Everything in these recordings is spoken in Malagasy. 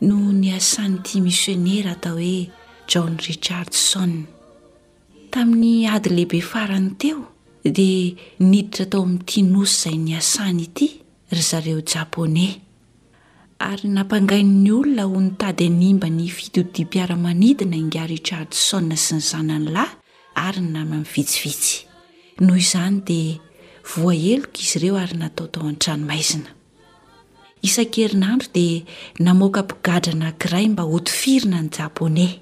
no niasan'ity misionera atao hoe John Richardson. Tamin'ny ady lehibe farany teo dia niditra tao amin'ity nosy izay niasany ity ry zareo Japoney, ary nampangain'ny olona ho nitady hanimba ny fitodiam-piaramanidina ingahy Richardson sy ny zanany lahy ary ny namany vitsivitsy. Noho izany dia voaheloka izy ireo ary natao tao an-tranomaizina. Isan-kerinandro dia namoaka mpigadra anankiray mba hotifirina ny Japoney.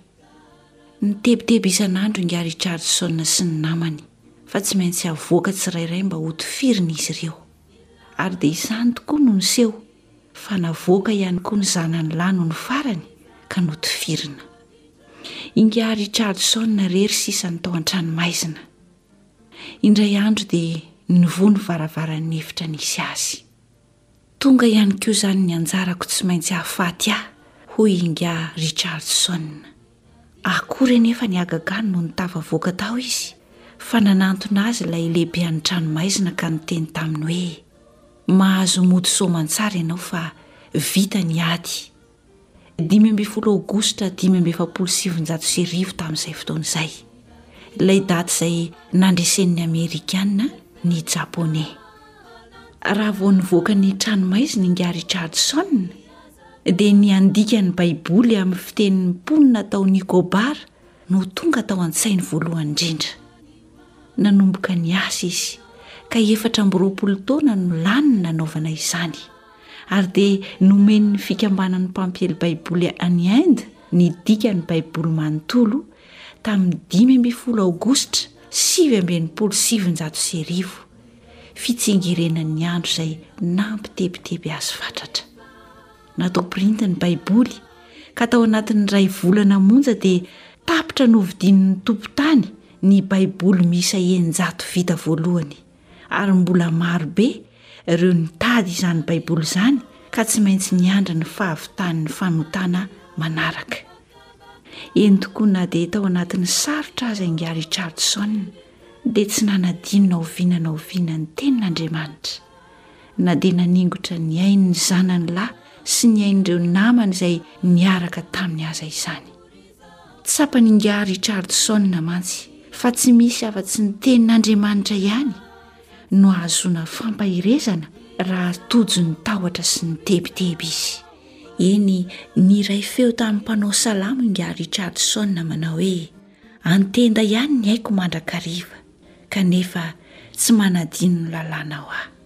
Nitebiteby isan'andro ingahy Richardson sy ny namany fa tsy maintsy havoaka tsirairay mba hotifirina izy ireo. Ary dia izany tokoa no niseho fa navoaka ihany koa ny zanany lahy nony farany ka notifirina. Ingahy Richardson irery sisa no tao an-tranomaizina. Indray andro dia nivoha ny varavaran'ny efitra nisy azy. Tonga ihany koa izany ny anjarako tsy maintsy hahafaty ahy, hoy ingahy Richardson. Akory anefa ny hagagany nony tafavoaka tao izy fa nanantona azy ilay lehibean'ny tranomaizina ka niteny taminy hoe, Mahazo mody soamantsara ianao fa vita ny ady. Dimy ambin'ny folo Aogositra dimy amby efapolo sy sivinjato sy arivo tamin'izay fotoana izay, ilay daty izay nandresen'ny Amerikana ny Japoney. Raha vao nivoaka ny tranomaizina i Nga Richardson, dia ny handika ny Baiboly amin'ny fitenin'ny mponina tao Nicobar no tonga tao an-tsainy voalohany indrindra. Nanomboka niasa izy, ka efatra amby roapolo taona no lany nanaovana izany. ary dia nomen'ny Fikambanan'ny Mpampiely Baiboly any Inde ny dikan'ny Baiboly manontolo tamin'ny dimy ambin'ny folo Aogositra sivy amby enimpolo sy sivinjato sy arivo, fitsingerenan'ny andro izay nampitebiteby azy fatratra. Natao printy ny Baiboly, ka tao anatin'ny iray volana monja dia tapitra novidian'ny tompon-tany ny Baiboly miisa eninjato vita voalohany. ary mbola maro be ireo nitady izany Baiboly izany ka tsy maintsy niandry ny fahavitan'ny fanotana manaraka. Eny tokoa, na dia tao anatin'ny sarotra aza ingahy Richardson, dia tsy nanadino na oviana na oviana ny Tenin'Andriamanitra. Na dia naningotra ny ain'ny zanany lahy sy ny ain'ireo namany izay niaraka taminy aza izany. Tsapan'ingahy Richardson mantsy fa tsy misy afa-tsy ny tenin'Andriamanitra ihany no hahazoana fampaherezana raha tojo ny tahotra sy ny tebiteby izy. Eny, niray feo tamin'ny mpanao salamo ingahy Richardson manao hoe, An-tenda ihany ny aiko mandrakariva, kanefa tsy manadino ny lalànao aho.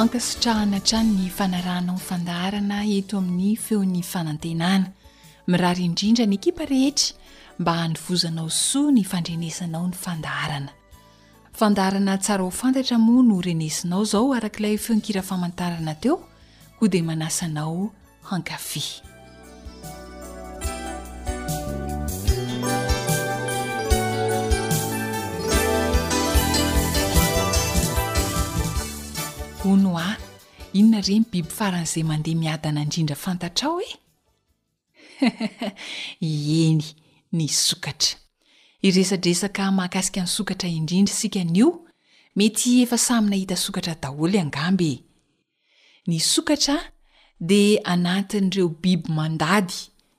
Ankasitrahana hatrany ny fanarahanao ny fandaharana eto amin'ny feon'ny fanantenana. Mirary indrindra ny ekipa rehetra mba handivozanao soa ny fandrenesanao ny fandaharana. Fandaharana tsara ho fantatra moa no renesinao zao araka ilay feon-kira famantarana teo koa dia manasa anao hankafy. Hono hoa, inona re ny biby faran'izay mandeha miadana indrindra fantatrao e? Ieny, ny sokatra. Hiresadresaka mahakasika ny sokatra indrindra isika anio, mety efa samy nahita sokatra daholo angamba e! Ny sokatra dia anatin'ireo biby mandady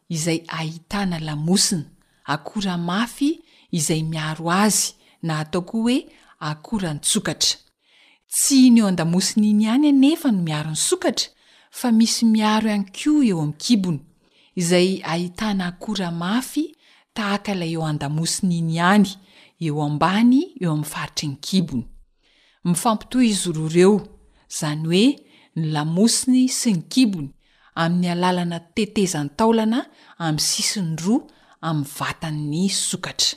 izay ahitana lamosina, akora mafy izay miaro azy na atao koa hoe akoran-tsokatra. Tsy iny eo an-damosiny iny ihany anefa no miaro ny sokatra fa misy miaro ihany koa eo an-kibony, izay ahitana akora mafy tahaka ilay eo an-damosiny iny ihany, eo ambany eo amin'ny faritry ny kibony. Mifampitohy izy roa ireo, izany hoe ny lamosiny sy ny kibony, amin'ny alalana tetezan-taolana amin'ny sisiny roa amin'ny vatan'ny sokatra.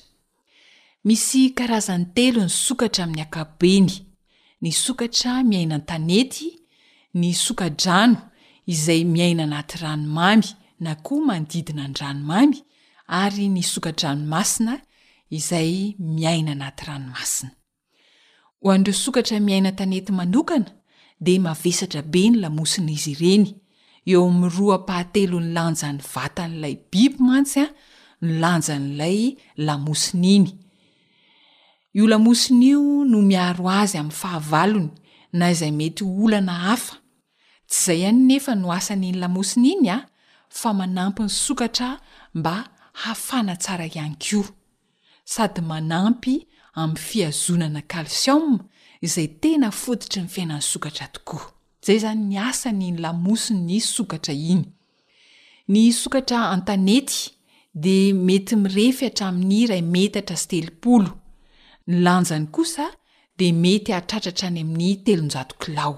Misy karazany telo ny sokatra amin'ny ankapobeny, ny sokatra miaina an-tanety, ny soka-drano izay miaina anaty ranomamy na koa manodidina ny ranomamy ary ny soka-dranomasina izay miaina anaty ranomasina. Ho an'ireo sokatra miaina an-tanety manokana dia mavesatra be ny lamosin'izy ireny, eo amin'ny roa ampahatelon'ny lanjan'ny vatan'ilay biby mantsy ny lanjan'ilay lamosina iny. Io lamosina io no miaro azy amin'ny fahavalony na izay mety ho olana hafa. Tsy izay ihany nefa no asan'iny lamosina iny fa manampy ny sokatra mba hafana tsara ihany koa. sady manampy amin'ny fihazonana calcium izay tena fototry ny fiainan'ny sokatra tokoa. Izay izany ny asan'iny lamosin'ny sokatra iny. Ny sokatra an-tanety dia mety mirefy hatramin'ny iray metatra sy telopolo. Ny lanjany kosa dia mety hahatratra hatrany amin'ny telonjato kilao.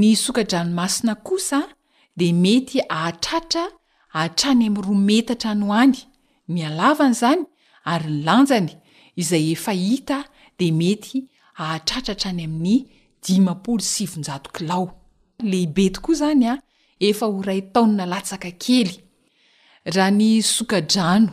Ny soka-dranomasina kosa dia mety hahatratra hatrany amin'ny roa metatra any any ny halavany izany ary ny lanjany izay efa hita dia mety hahatratra hatrany amin'ny dimampolo sy sivinjato kilao. Lehibe tokoa izany efa ho iray taona latsaka kely, raha ny soka-drano.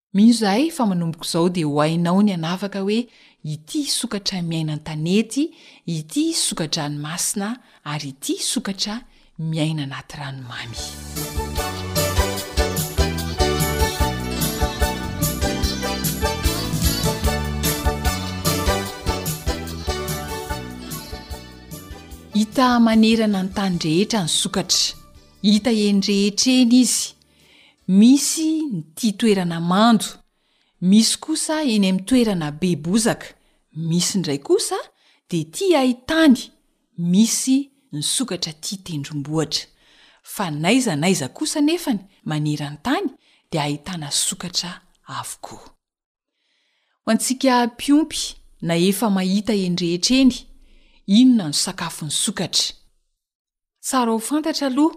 Mino izahay fa manomboka izao dia ho hainao ny hanavaka hoe ity sokatra miaina an-tanety, ity soka-dranomasina ary ity sokatra miaina anaty ranomamy. Hita manerana ny tany rehetra ny sokatra. Hita eny rehetra eny izy, Misy ny tia toerana mando, misy kosa eny amin'ny toerana be bozaka, misy indray kosa dia tia hain-tany, misy ny sokatra tia tendrombohitra. Fa n'aiza n'aiza kosa nefany maneran-tany dia ahitana sokatra avokoa. Ho antsika mpiompy na efa mahita eny rehetra eny, inona no sakafon'ny sokatra? Tsara ho fantatra aloha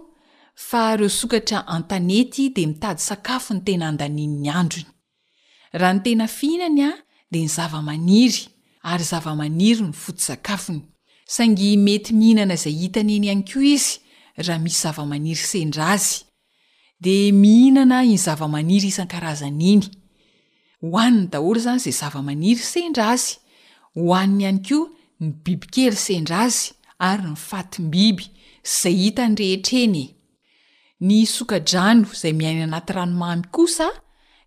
fa ireo sokatra an-tanety dia mitady sakafo ny tena andaniany ny androny. Raha ny tena fihinany dia ny zava-maniry ary zava-maniry no foto-tsakafony. Saingy mety mihinana izay hitany eny ihany koa izy raha misy zava-maniry sendra azy, dia mihinana iny zavamaniry isan-karazany iny. Hohaniny daholo izany izay zavamaniry sendra azy. Hohaniny ihany koa ny bibikely sendra azy ary ny fatim-biby izay hitany rehetra eny e! Ny soka-drano izay miaina anaty ranomamy kosa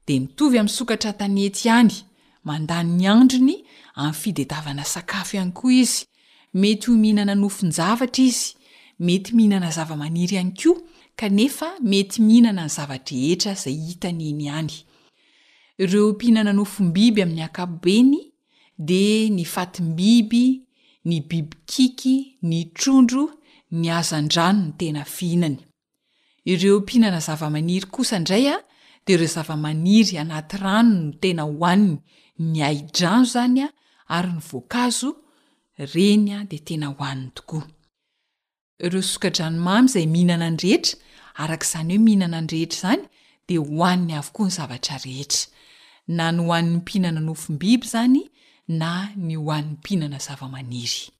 dia mitovy amin'ny sokatra an-tanety ihany, mandany ny androny amin'ny fidedavana sakafo ihany koa izy Mety ho mihinana nofon-javatra izy, mety mihinana zavamaniry ihany koa, kanefa mety mihinana ny zava-drehetra izay hitany eny ihany. Ireo mpihinana nofom-biby amin'ny ankapobeny dia ny fatim-biby, ny biby kiky, ny trondro, ny hazan-drano no tena fihinany. Ireo mpihinana zavamaniry kosa indray a, dia ireo zavamaniry anaty rano no tena hohaniny, ny ahidrano izany a, ary ny voankazo, ireny a dia tena hohaniny tokoa. Ireo soka-dranomamy izay mihinana ny rehetra, araka izany hoe mihinana ny rehetra izany, dia hohaniny avokoa ny zavatra rehetra. Na ny hohan'ny mpihinana nofom-biby izany na ny hohan'ny mpihinana zavamaniry.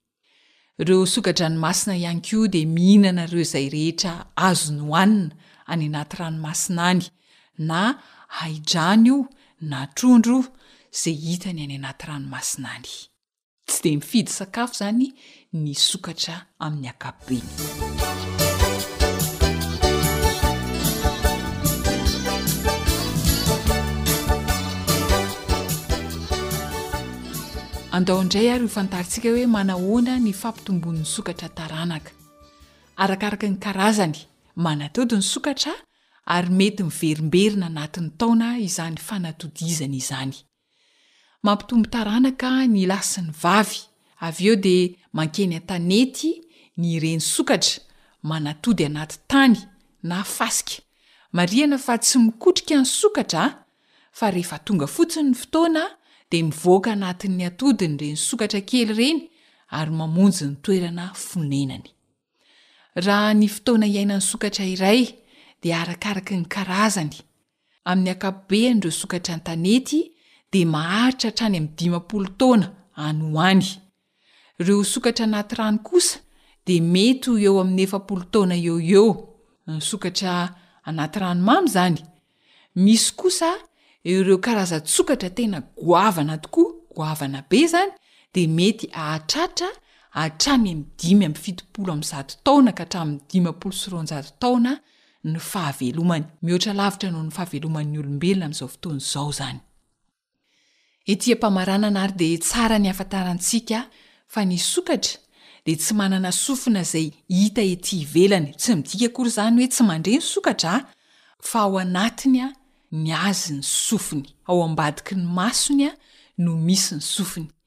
Ireo soka-dranomasina ihany koa dia mihinana ireo izay rehetra azony hohanina any anaty ranomasina any, na ahidrano io na trondro io, izay hitany any anaty ranomasina any. Tsy dia mifidy sakafo izany ny sokatra amin'ny ankapobeny. Andao indray ary hofantarintsika hoe manahoana ny fampitomboan'ny sokatra taranaka. Arakaraka ny karazany, manatody ny sokatra ary mety miverimberina anatin'ny taona izany fanatodizany izany. Mampitombo taranaka ny lahy sy ny vavy, avy eo dia mankeny an-tanety ny reny sokatra, manatody anaty tany na fasika. Marihana fa tsy mikotrika ny sokatra fa rehefa tonga fotsiny ny fotoana dia mivoaka anatin'ny atodiny ireny sokatra kely ireny ary mamonjy ny toerana fonenany. Raha ny fotoana iainan'ny sokatra iray dia arakaraky ny karazany, amin'ny ankapobeany ireo sokatra an-tanety dia maharitra hatrany amin'ny dimampolo taona any ho any, Ireo sokatra anaty rano kosa dia mety ho eo amin'ny efapolo taona eo ho eo, ny sokatra anaty ranomamy izany. Misy kosa ireo karazan-tsokatra tena goavana tokoa, goavana be izany, dia mety hahatratra hatrany amin'ny dimy amby fitopolo amby zato taona ka hatramin'ny dimampolo sy roanjato taona ny fahavelomany. Mihoatra lavitra noho ny fahaveloman'ny olombelona amin'izao fotoana izao izany. Ety am-pamaranana ary dia tsara ny hafantarantsika fa ny sokatra dia tsy manana sofina izay hita ety ivelany, tsy midika akory izany hoe tsy mandre ny sokatra fa ao anatiny ny azy ny sofiny, ao ambadiky ny masony no misy ny sofiny.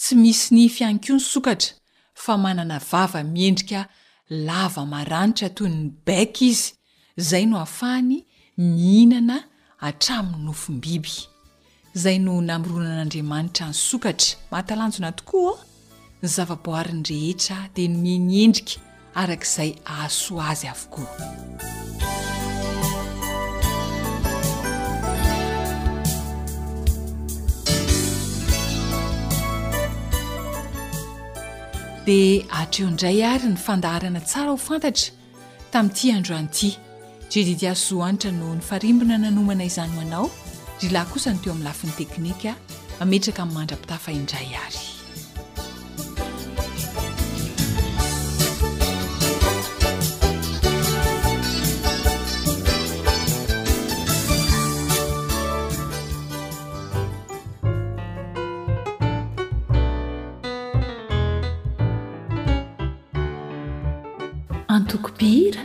Tsy misy nify ihany koa ny sokatra fa manana vava miendrika lava maranitra toy ny bec izy, izay no ahafahany mihinana hatramin'ny nofom-biby. Izay no namoronan'Andriamanitra ny sokatra. Mahatalanjona tokoa ô! Ny zavaboariny rehetra dia nomeny endrika. araka izay ahasoa azy avokoa. dia hatreo indray ary ny fandaharana tsara ho fantatra tamin'ity androany ity. Jedidias Zo Hanitra no nifarimbona nanomana izany ho anao, Rila kosa no teo amin'ny lafiny teknika, mametraka ny mandra-pitafa indray ary. Antoko mpihira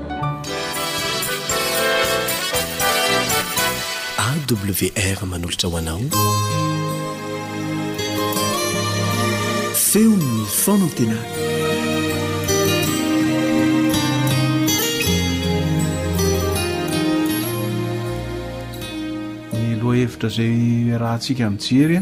AWR manolotra ho anao feon'ny fanantenana. Ny lohahevitra izay iarahantsika mijery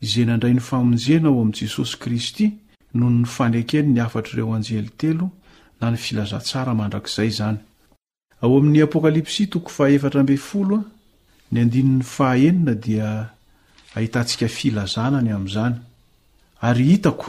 izay nandray ny famonjena ao amin'i Jesosy Kristy noho ny fanekeny ny hafatr'ireo anjely telo na ny filazantsara mandrakizay izany. Ao amin'ny Apokalypsy toko fahefatra ambin'ny folo, ny andininy fahaenina dia ahitantsika filazana ny amin'izany, Ary hitako,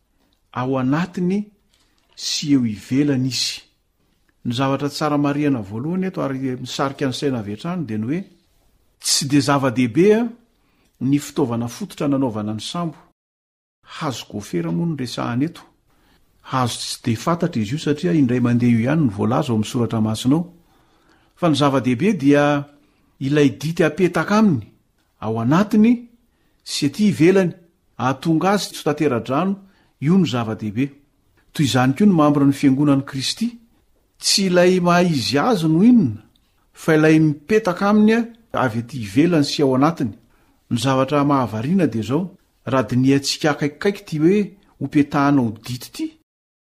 ao anatiny sy eo ivelany izy. Ny zavatra tsara marihana voalohany eto ary misarika ny saina avy hatrany dia ny hoe tsy dia zava-dehibe ny fitaovana fototra nanaovana ny sambo. Hazo gôfera moa no resahana eto. Hazo tsy dia fantatra izy io satria indray mandeha io ihany no voalaza ao amin'ny soratra masina ao. Fa ny zava-dehibe dia ilay dity apetaka aminy Ao anatiny sy ety ivelany hahatonga azy tsy ho tatera-drano, io no zava-dehibe. Toy izany koa ny mambran'ny Fiangonan'i Kristy, tsy ilay maha izy azy no inona, fa ilay mipetaka aminy avy ety ivelany sy ao anatiny. Ny zavatra mahavariana dia izao, raha dinihantsika akaikikaiky ity hoe hopetahana ho dity ity,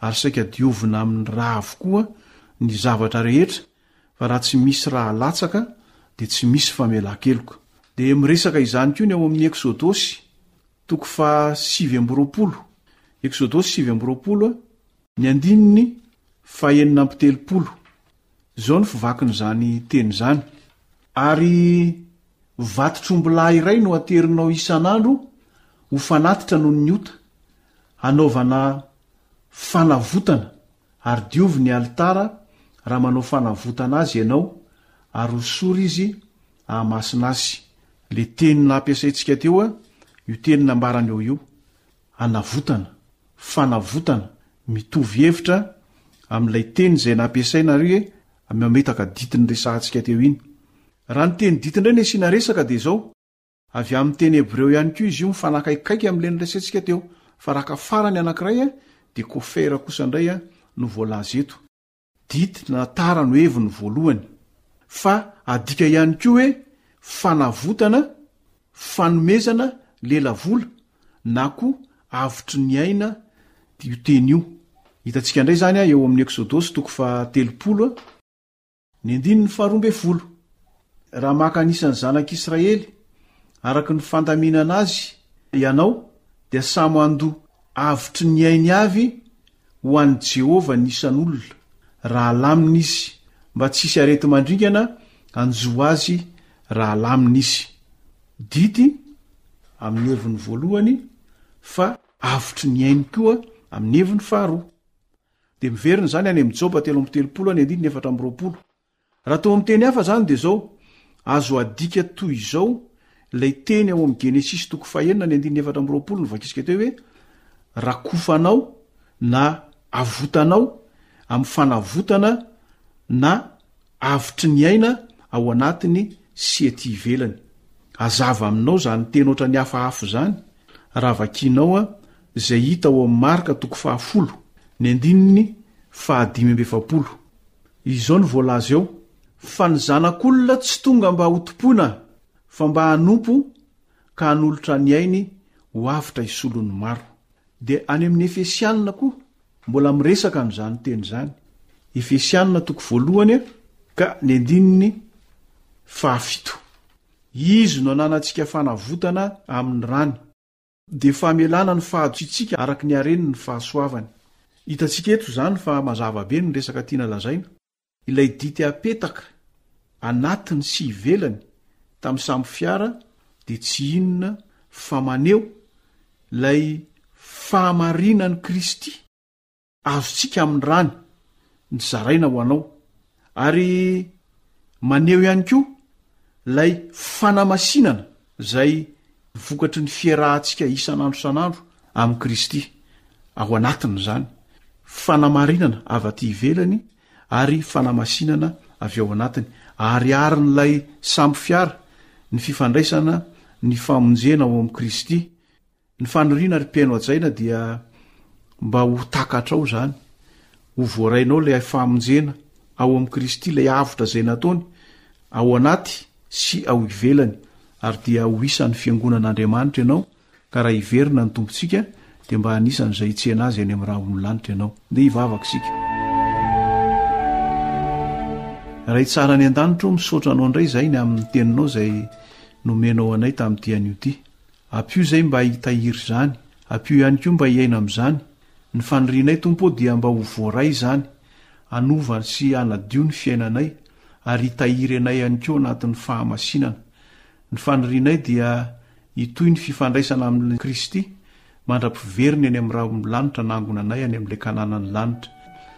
ary saika diovina amin'ny ra avokoa ny zavatra rehetra fa raha tsy misy ra alatsaka dia tsy misy famelan-keloka. Dia miresaka izany koa ny ao amin'ny Eksodosy toko faha sivy amby roapolo, Eksodosy sivy amby roapolo, ny andininy fahenina amby telopolo. Izao no fivakin'izany teny izany, Ary vatotr'ombilahy iray no aterinao isan'andro ho fanatitra noho ny ota, hanaovana fanavotana, ary diovy ny alitara raha manao fanavotana azy ianao, ary hosory izy hahamasina azy. Ilay teny nampiasaintsika teo, io teny nambarany eo io. Hanavotana, fanavotana, mitovy hevitra amin'ilay teny izay nampiasaina ary hoe mametaka dity niresahantsika teo iny. Raha ny teny dity indray no asiana resaka dia izao, avy amin'ny teny hebreo ihany koa izy io mifanakaikaiky amin'ilay noraisentsika teo, fa raha ka farany anankiray dia kofeira kosa indray no voalaza eto. Dit na tara no heviny voalohany, fa adika ihany koa hoe fanavotana, fanomezana lelavola na koa avotry ny aina io teny io. Hitantsika indray izany eo amin'ny Eksodosy toko fahatelopolo, ny andininy faharoa ambin'ny folo, Raha maka ny isan'ny zanak'Israely araka ny fandaminana azy ianao, dia samy handoa avotry ny ainy avy ho an'i Jehovah ny isan'olona, raha alamina izy, mba tsy hisy areti-mandringana hanjo azy raha alamina izy. Didy amin'ny heviny voalohany fa avotry ny ainy koa amin'ny heviny faharoa. Dia miverina izany any amin'ny Joba telo amby telopolo any andininy efatra amby roapolo. Raha atao amin'ny teny hafa izany dia izao, azo adika toy izao ilay teny ao amin'ny Genesisy toko fahenina ny andininy efatra amby roapolo novakisintsika teo hoe, Rakofanao na avotanao amin'ny fanavotana na avotry ny aina ao anatiny sy ety ivelany. Hazava aminao izany teny ohatran'ny hafahafo izany raha vakianao izay hita ao amin'ny Marka toko fahafolo ny andininy fahadimy amby efapolo. Izao no voalaza eo, Fa ny Zanak'olona tsy tonga mba hotompoina, fa mba hanompo, ka hanolotra ny ainy ho avotra hisolo ny maro. Dia any amin'ny Efesianina koa mbola miresaka an'izany teny izany. Efesianina toko voalohany ka ny andininy fahafito. Izy no ananantsika fanavotana amin'ny rany. dia famelana ny fahadosintsika araka ny hareny ny fahasoavany. Hitantsika eto izany fa mazava be ny resaka tiana lazaina. Ilay dity apetaka, anatiny sy ivelany, tamin'ny samy fiara dia tsy inona fa maneho ilay fahamarinan'i Kristy. azontsika amin'ny rany ny zaraina ho anao ary maneho ihany koa ilay fanamasinana izay vokatry ny fiarahantsika isan'andro san'andro amin'i Kristy ao anatin'izany fanamarinana avy aty ivelany ary fanamasinana avy ao anatiny ary arin'ilay sambo fiara ny fifandraisana ny famonjena ao amin'i Kristy Ny faniriana ry Mpeno hajaina dia mba ho takatrao izany, ho voarainao ilay famonjena ao amin'i Kristy, ilay avotra izay nataony ao anaty sy ao ivelany, ary dia ho isan'ny fiangonan'Andriamanitra ianao, ka raha hiverina ny Tompontsika dia mba anisan'izay hitsena Azy any amin'ny rahon'ny lanitra ianao. Ndeha hivavaka isika. Ray tsara any an-danitra o, misaotra Anao indray izahay ny amin'ny Teninao izay nomenao anay tamin'ity anio ity. Ampio izay mba hitahiry izany, ampio ihany koa mba hiaina amin'izany. Ny fanirianay, Tompo ô, dia mba ho voaray izany, hanova sy hanadio ny fiainanay, ary hitahiry anay ihany koa anatin'ny fahamasinana. Ny fanirianay dia hitohy ny fifandraisana amin'i Kristy mandra-piveriny any amin'ny rahon'ny lanitra hanangona anay any amin'ilay Kananan'ny lanitra.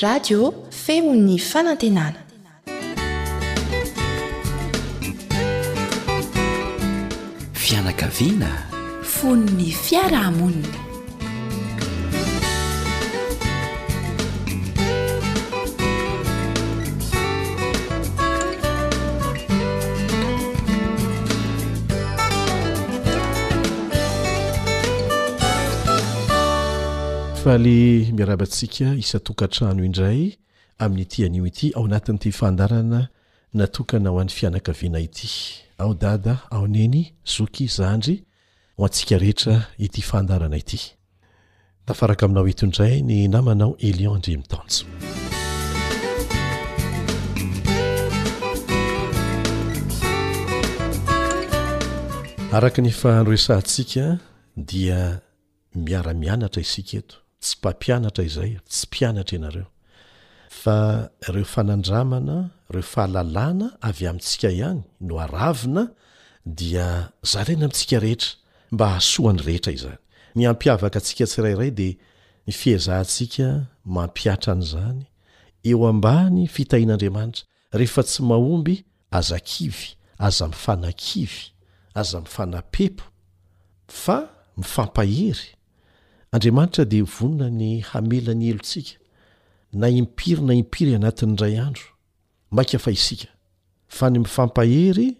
Radio Feon'ny Fanantenana. Fianakaviana. Fon'ny fiarahamonina. Faly miarahaba antsika isan-tokantrano indray amin'ity anio ity ao anatin'ity fandarana natokana ho an'ny fianakaviana ity. Ao dada, ao neny, zoky, zandry, ho antsika rehetra ity fandarana ity. Tafaraka aminao eto indray ny namanao Elion Andriamitanjo. Araka ny efa noresahantsika dia miara-mianatra isika eto, tsy mpampianatra izay ary tsy mpianatra ianareo, fa ireo fanandramana, ireo fahalalana avy amintsika ihany no aravina dia zaraina amintsika rehetra mba hahasoan'ny rehetra izany. Ny hampiavaka antsika tsirairay dia ny fiezahantsika mampihatra an'izany eo ambany fitahian'Andriamanitra Rehefa tsy mahomby, aza kivy, aza mifanakivy, aza mifanapepo, fa mifampahery. Andriamanitra dia vonona ny hamela ny helotsika, na impiry na impiry anatin'ny iray andro, maika fa isika. Fa ny mifampahery,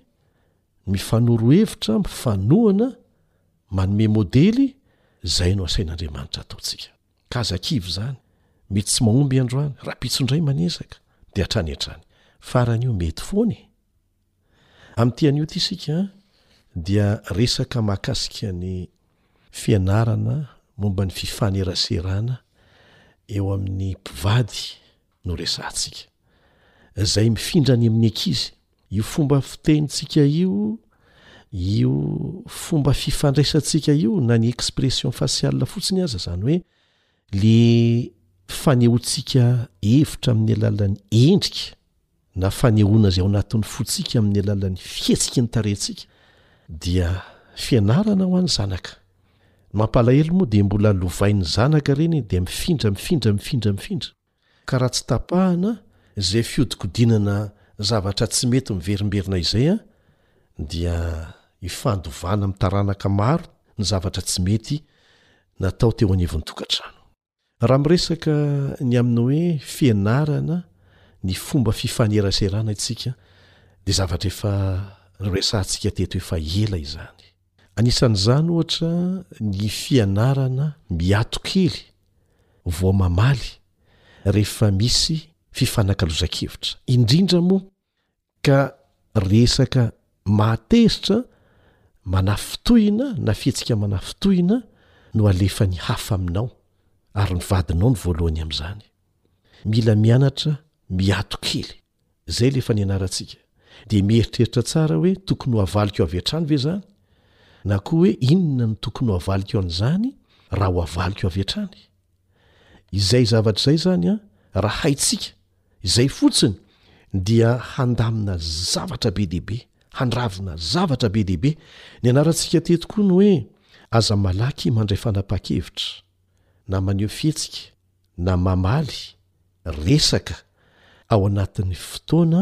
mifanoro hevitra, mifanohana, manome modely, izay no asain'Andriamanitra ataontsika. Ka aza kivy izany, mety tsy mahomby androany, rahampitso indray manezaka, dia hatrany hatrany. Farany io mety foana e! Amin'ity anio ity isika dia resaka mahakasika ny fianarana momba ny fifaneraserana eo amin'ny mpivady no resahantsika. Izay mifindra any amin'ny ankizy. Io fomba fitenintsika io, io fomba fifandraisantsika io na ny expression faciale fotsiny aza izany hoe le fanehoantsika hevitra amin'ny alalan'ny endrika na fanehoana izay ao anatin'ny fontsika amin'ny alalan'ny fihetsiky ny tarehintsika dia fianarana ho an'ny zanaka. Ny mampalahelo moa dia mbola lovain'ny zanaka ireny dia mifindra mifindra mifindra mifindra ka raha tsy tapahana izay fihodikodinana zavatra tsy mety miverimberina izay an dia ifandovana amin'ny taranaka maro ny zavatra tsy mety natao teo anivon'ny tokantrano. Raha miresaka ny amin'ny hoe fianarana ny fomba fifaneraserana isika dia zavatra efa noresahantsika teto efa ela izany. Anisan'izany ohatra ny fianarana miato kely vao mamaly rehefa misy fifanakalozan-kevitra, indrindra moa ka resaka mahatezitra manafintohina na fihetsika manafintohina no alefan'ny hafa aminao ary ny vadinao no voalohany amin'izany. Mila mianatra miato kely. Izay ilay efa nianarantsika. Dia mieritreritra tsara hoe tokony ho havaliko avy hatrany ve izany? Na koa hoe inona no tokony ho havaliko an'izany raha ho havaliko avy hatrany? Izay zavatra izay izany an, raha haintsika, izay fotsiny dia handamina zavatra be dia be, handravina zavatra be dia be. Nianarantsika teto koa ny hoe aza malaky mandray fanapahan-kevitra, na maneho fihetsika, na mamaly. resaka ao anatin'ny fotoana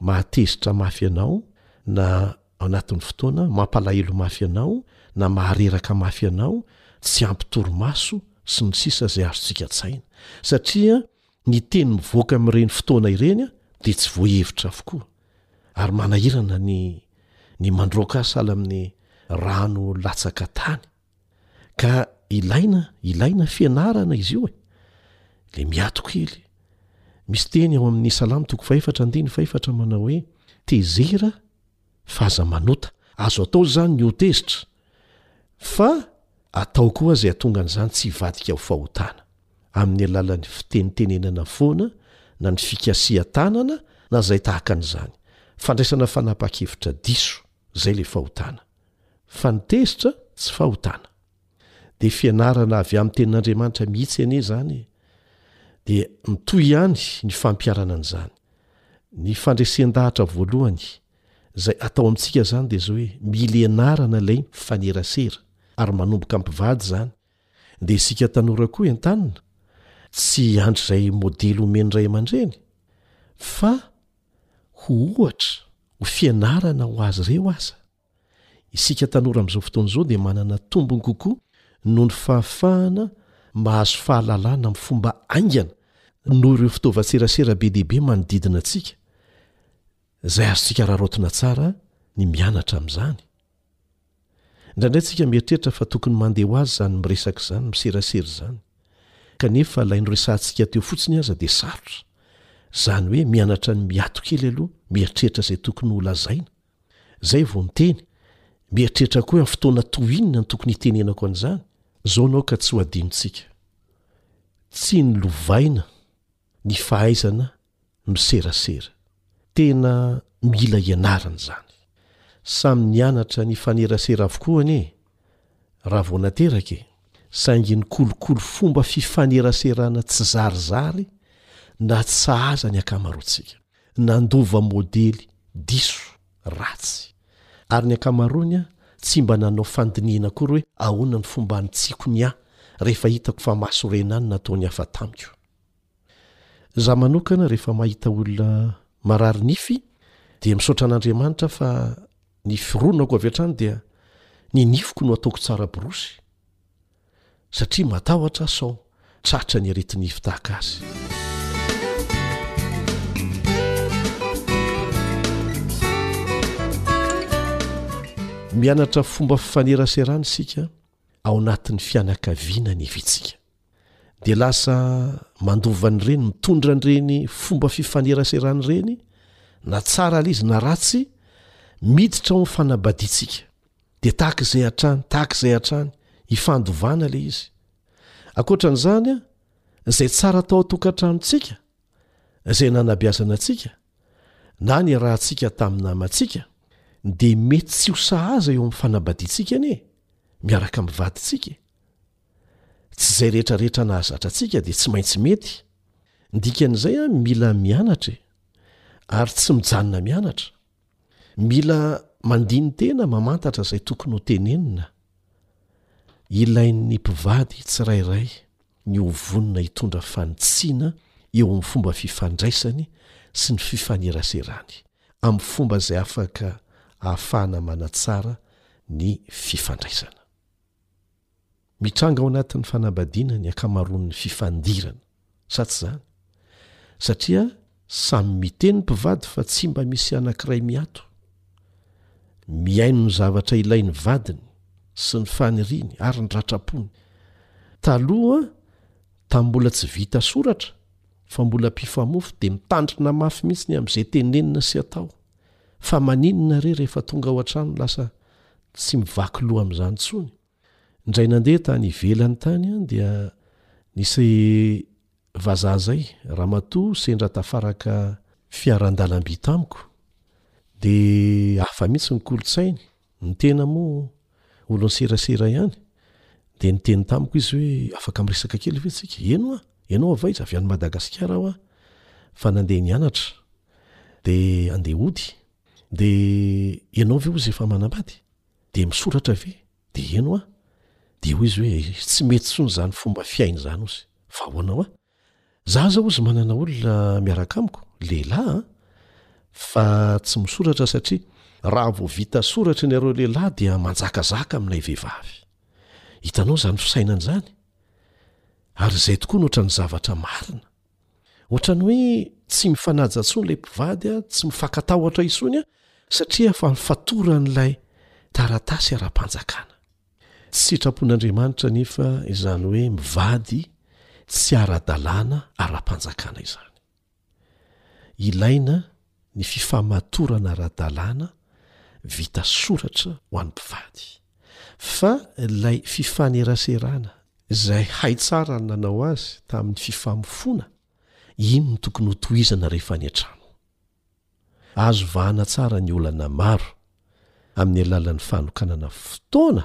mahatezitra mafy anao na ao anatin'ny fotoana mampalahelo mafy anao na mahareraka mafy anao tsy ampy torimaso sy ny sisa izay azontsika tsaina satria ny teny mivoaka amin'ireny fotoana ireny a dia tsy voahevitra avokoa ary manahirana ny ny mandroaka sahala amin'ny rano latsaka tany Ka ilaina ilaina fianarana izy io e! le miato kely. Misy teny ao amin'ny Salamo toko fahefatra andiny fahefatra manao hoe, Tezera fa aza manota. Azo atao izany ny ho tezitra, fa atao koa izay hatonga an'izany tsy hivadika ho fahotana. Amin'ny alalan'ny fitenitenenana foana na ny fikasihan-tanana na izay tahaka an'izany. Fandraisana fanapahan-kevitra diso. Zay le fahotana. Fa ny tezitra tsy fahotana. De fianarana avy am tenin'Andriamanitra mihitsy anie zany e. De mitohy ihany ny fampiharana an'izany. Ny fandresen-dahatra voalohany zay atao amintsika zany de zao hoe mila ianarana lay mifanerasera ary manomboka ampivady zany. De isika tanora koa entanina tsy hiandry zay modely omen'ny ray aman-dreny fa ho ohatra, ho fianarana ho azy ireo aza. Isika tanora amin'izao fotoana izao dia manana tombony kokoa noho ny fahafahana mahazo fahalalana amin'ny fomba haingana noho ireo fitaovan-tserasera be dia be manodidina antsika, izay azontsika araraotina tsara ny mianatra amin'izany. Indraindray tsika mieritreritra fa tokony mandeha ho azy izany miresaka izany, miserasera izany, kanefa ilay noresahantsika teo fotsiny aza dia sarotra, izany hoe mianatra ny miato kely aloha, mieritreritra izay tokony ho lazaina, izay vao miteny, mieritreritra koa hoe amin'ny fotoana toy inona no tokony hitenenako an'izany, izao no aoka tsy ho adinontsika, tsy nolovaina ny fahaizana miserasera. Tena mila ianarana izany. Samy nianatra nifanerasera avokoa anie raha vao nateraka e! Saingy ny kolikoly fomba fifaneraserana tsizarizary na tsy sahaza ny ankamaroantsika. Nandova modely diso, ratsy. Ary ny ankamaroany tsy mba nanao fandinihana akory hoe ahoana ny fomba hanitsiako ny ahy rehefa hitako fa mahasorena ahy ny nataon'ny hafa tamiko. Za manokana rehefa mahita olona marary nify dia misaotra an'Andriamanitra fa ny fironako avy hatrany dia ny nifiko no ataoko tsara borosy satria matahotra aho sao tratra ny aretinify tahaka azy. Mianatra fomba fifaneraserana isika ao anatin'ny fianakaviana ny vitsika. dia lasa mandova an'ireny mitondra an'ireny fomba fifaneraserana ireny na tsara ilay izy na ratsy miditra ao amin'ny fanabadiantsika dia tahaka izay hatrany tahaka izay hatrany ifandovana ilay izy ankoatra an'izany a izay tsara tao a-tokantranontsika izay nanabiazana antsika na ny rahantsika tamin'ny namantsika dia mety tsy ho sahaza eo amin'ny fanabadiantsika anie miaraka min'ny vadintsika Tsy izay rehetra rehetra nahazatra antsika dia tsy maintsy mety. Ny dikan'izay an, mila mianatra e! Ary tsy mijanona mianatra. Mila mandini-tena mamantatra izay tokony ho tenenina. Ilain'ny mpivady tsirairay ny ho vonona hitondra fanitsiana eo amin'ny fomba fifandraisany sy ny fifaneraserany, amin'ny fomba izay afaka ahafahana manatsara ny fifandraisana. Mitranga ao anatin'ny fanambadiana ny ankamaroan'ny fifandirana, sa tsy izany? Satria samy miteny ny mpivady fa tsy mba misy anankiray miato. Mihaino ny zavatra ilain'ny vadiny sy ny faniriany ary ny ratram-pony. Taloha, tamin'ny mbola tsy vita soratra fa mbola mpifamofo dia mitandrina mafy mihitsy ny amin'izay tenenina sy atao. Fa maninona re rehefa tonga ao an-trano lasa tsy mivaky loha amin'izany intsony. Indray nandeha tany ivelany tany aho dia nisy vazaha izay, ramatoa sendra tafaraka fiaran-dalamby tamiko. Dia hafa mihitsy ny kolontsainy, ny tena moa olon'ny serasera ihany. Dia niteny tamiko izy hoe, afaka miresaka kely ve isika? Eny hoa, ianao avy aiza? Avy any Madagasikara aho fa nandeha nianatra dia handeha hody. De ianao ve ozy efa manambady? De misoratra ve? De eny hoa! De hoy izy hoe tsy mety tsony zany fomba fiaina zany ozy fa ahoana hoa? Za zao ozy manana olona miaraka amiko, lehilahy an! Fa tsy misoratra satria raha vao vita soratra ianareo lehilahy dia manjakazaka aminay vehivavy. Hitanao zany fisainana zany? Ary izay tokoa no ohatran'ny zavatra marina. Ohatran'ny hoe tsy mifanaja intsony ilay mpivady, tsy mifankatahotra intsony satria efa nifatoran'ilay taratasy ara-panjakana. Tsy sitrapon'Andriamanitra anefa izany hoe mivady tsy ara-dalàna ara-panjakana izany. Ilaina ny fifamatorana ara-dalàna vita soratra ho an'ny mpivady, fa ilay fifaneraserana izay hay tsara ny nanao azy tamin'ny fifamofoana, iny no tokony ho tohizana rehefa any an-trano. Azo vahana tsara ny olana maro amin'ny alalan'ny fanokanana fotoana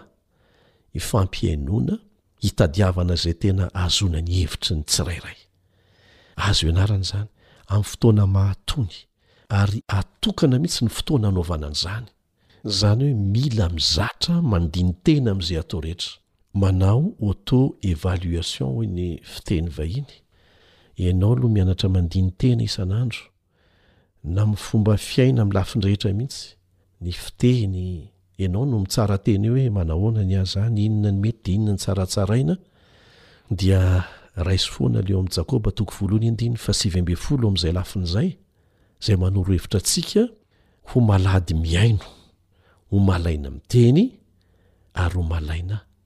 ifampihainoana, itadiavana izay tena ahazoana ny hevitry ny tsirairay. Azo ianarana izany amin'ny fotoana mahatony ary atokana mihitsy ny fotoana anaovana an'izany. Izany hoe mila mizatra mandini-tena amin'izay atao rehetra. Manao auto evaluation hoy ny fiteny vahiny. Ianao aloha mianatra mandini-tena isan'andro na amin'ny fomba fiaina amin'ny lafiny rehetra mihitsy, ny fiteny, ianao no mitsara teny eo hoe manahoana ny ahy zany, inona ny mety dia inona ny tsara tsaraina, dia raiso foana ilay ao amin'ny Jakoba toko voalohany andininy fahasivy ambin'ny folo amin'izay lafiny izay, izay manoro hevitra antsika ho malady mihaino, ho malaina miteny ary ho malaina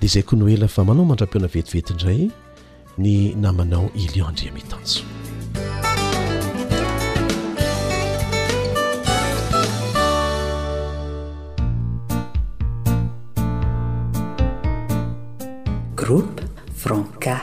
Dia izay koa no ela fa manao mandra-pihaona vetivety indray ny namanao Elion Andriamitanjo. Groupe Franca.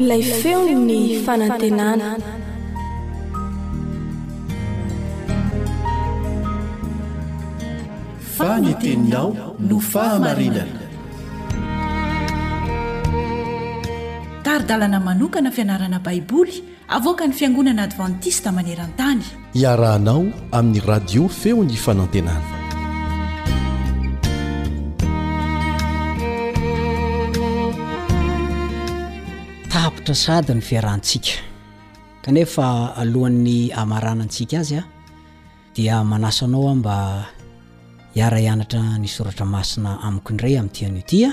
Ilay feon'ny fanantenana. Fa ny teninao no fahamarinana. Tari-dalana manokana fianarana Baiboly avoakan'ny Fiangonana Advantista maneran-tany. Iarahanao amin'ny radio feo ny fanantenana. Tapitra sady ny fiarahantsika. Kanefa alohan'ny amaranantsika azy a, dia manasanao aho mba hiara-hianatra ny soratra masina amiko indray amin'ity anio ity a.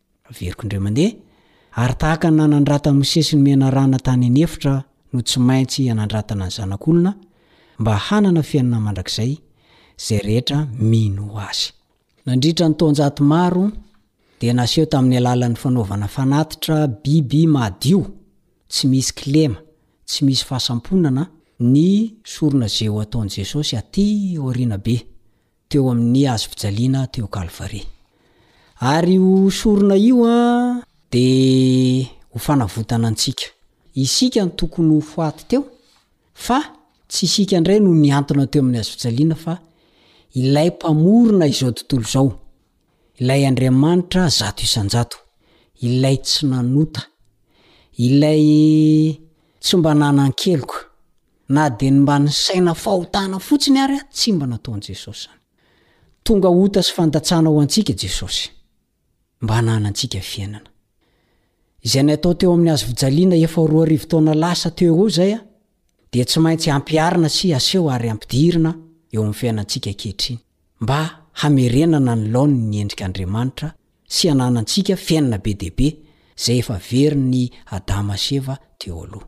Averiko indray mandeha, ary tahaka ny nanandrata Mosesy ny menarana tany an'efitra no tsy maintsy hanandratana ny Zanak'olona mba hanana fiainana mandrakizay izay rehetra mino ho Azy. Nandritra ny taonjato maro, dia naseho tamin'ny alalan'ny fanaovana fanatitra biby madio, tsy misy kilema, tsy misy fahasamponana, ny sorona izay ho ataon'i Jesosy aty aoriana be, teo amin' ny hazom-pijaliana teo Kalvary. Ary io sorona io dia ho fanavotana antsika. Isika no tokony ho faty teo, fa tsy isika indray no nihantona teo amin' ny hazom-pijaliana fa Ilay Mpamorona izao tontolo izao, Ilay Andriamanitra zato isan-jato, Ilay tsy nanota, Ilay tsy mba nanan-keloka. Na dia ny mba nisaina fahotana fotsiny ary tsy mba nataon'i Jesosy izany. Tonga ota sy fandatsana ho antsika Jesosy, mba hananantsika fiainana. Izay natao teo amin'ny hazofijaliana efa roa arivo taona lasa teo eo izay dia tsy maintsy ampiharina sy aseho ary ampidirina eo amin'ny fiainantsika ankehitriny, mba hamerenana ny laoniny ny endrik'Andriamanitra sy hananantsika fiainana be dia be izay efa verin'i Adama sy Eva teo aloha.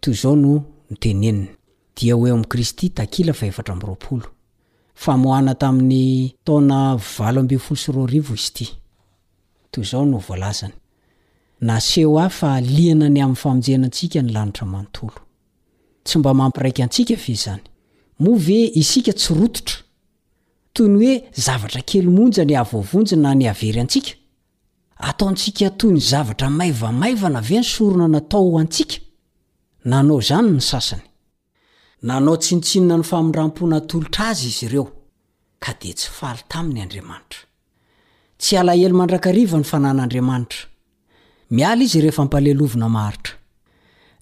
Toy izao no noteneniny, Dia ho eo amin'i Kristy takila fahefatra amby roapolo. Famoahana tamin'ny taona valo ambin'ny folo sy roa arivo izy ity. Toy izao no voalazany, Naseho ahy fa liana ny amin'ny famonjena antsika ny lanitra manontolo. Tsy mba mampiraika antsika ve izany? Moa ve isika tsy rototra, toy ny hoe zavatra kely monja ny hahavovonjy na ny hahavery antsika? Ataontsika toy ny zavatra maivamaivana ve ny sorona natao ho antsika? Nanao izany ny sasany. Nanao tsinontsinona ny famindrampo natolotra azy izy ireo, ka dia tsy faly taminy Andriamanitra. Tsy alahelo mandrakariva ny fanan'Andriamanitra. Miala izy rehefa ampalelovina maharitra.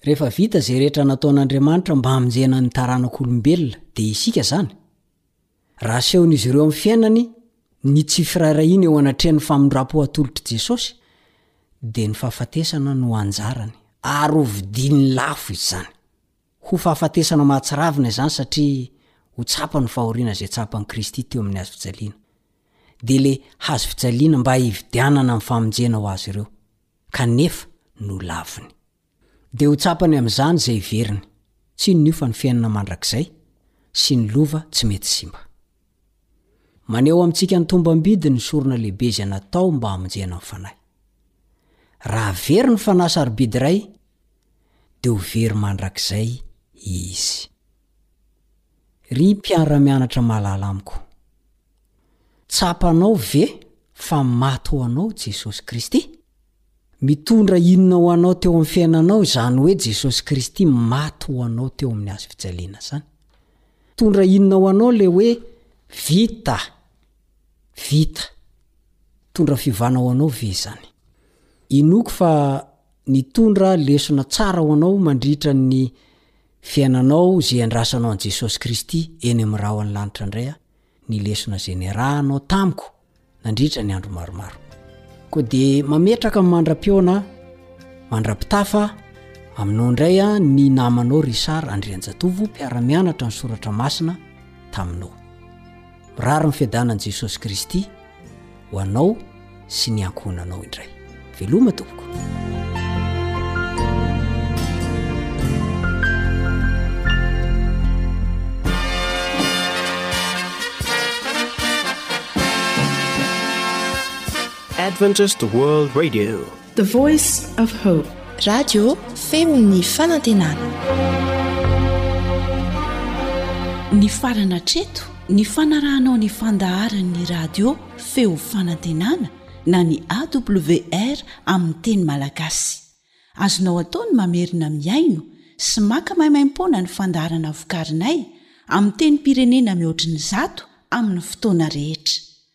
Rehefa vita izay rehetra nataon'Andriamanitra mba hamonjena ny taranak'olombelona, dia isika izany? Raha asehon'izy ireo amin'ny fiainany ny tsy firaharahiana eo anatrehan'ny famindram-po atolotr'i Jesosy, dia ny fahafatesana no anjarany, ary hovidiany lafo izany. Ho fahafatesana mahatsiravina izany satria ho tsapany ny fahoriana izay tsapan'i Kristy teo amin'ny Hazo fijaliana. Dia ilay Hazo fijaliana mba hividianana ny famonjena ho azy ireo, kanefa nolaviny. Dia ho tsapany amin'izany izay hiveriny, tsy inona io fa ny fiainana mandrakizay sy ny lova tsy mety simba. Maneho amintsika ny tombam-bidy ny sorona lehibe izay natao mba hamonjena ny fanahy. Raha very ny fanahy sarobidy iray, dia ho very mandrakizay izy. Ry mpiara-mianatra malala amiko. Tsapanao ve fa maty ho anao Jesosy Kristy? Mitondra inona ho anao teo amin'ny fiainanao izany hoe Jesosy Kristy maty ho anao teo amin'ny hazo fijaliana izany? Mitondra inona ho anao ilay hoe vita? Vita. Mitondra fiovana ho anao ve izany? Inoako fa nitondra lesona tsara ho anao mandritra ny fiainanao izay iandrasanao an'i Jesosy Kristy eny amin'ny rahona lanitra indray aho. ny lesona izay niarahanao tamiko nandritra ny andro maromaro. Koa dia mametraka ny mandra-pihaona mandra-pitafa aminao indray ny namanao Richard Andrianjatovo mpiara-mianatra ny soratra masina taminao. Mirary ny fiadanan'i Jesosy Kristy. ho anao sy ny ankohonanao indray veloma tompoko adventist world radio The voice of hope. Radio feo ny fanantenana. Nifarana hatreto ny fanarahanao ny fandaharan'ny radio feo fanantenana na ny AWR amin'ny teny malagasy. Azonao atao ny mamerina mihaino sy maka maimaimpoana ny fandaharana vokarinay amin'ny tenim-pirenena mihoatry ny zato amin'ny fotoana rehetra.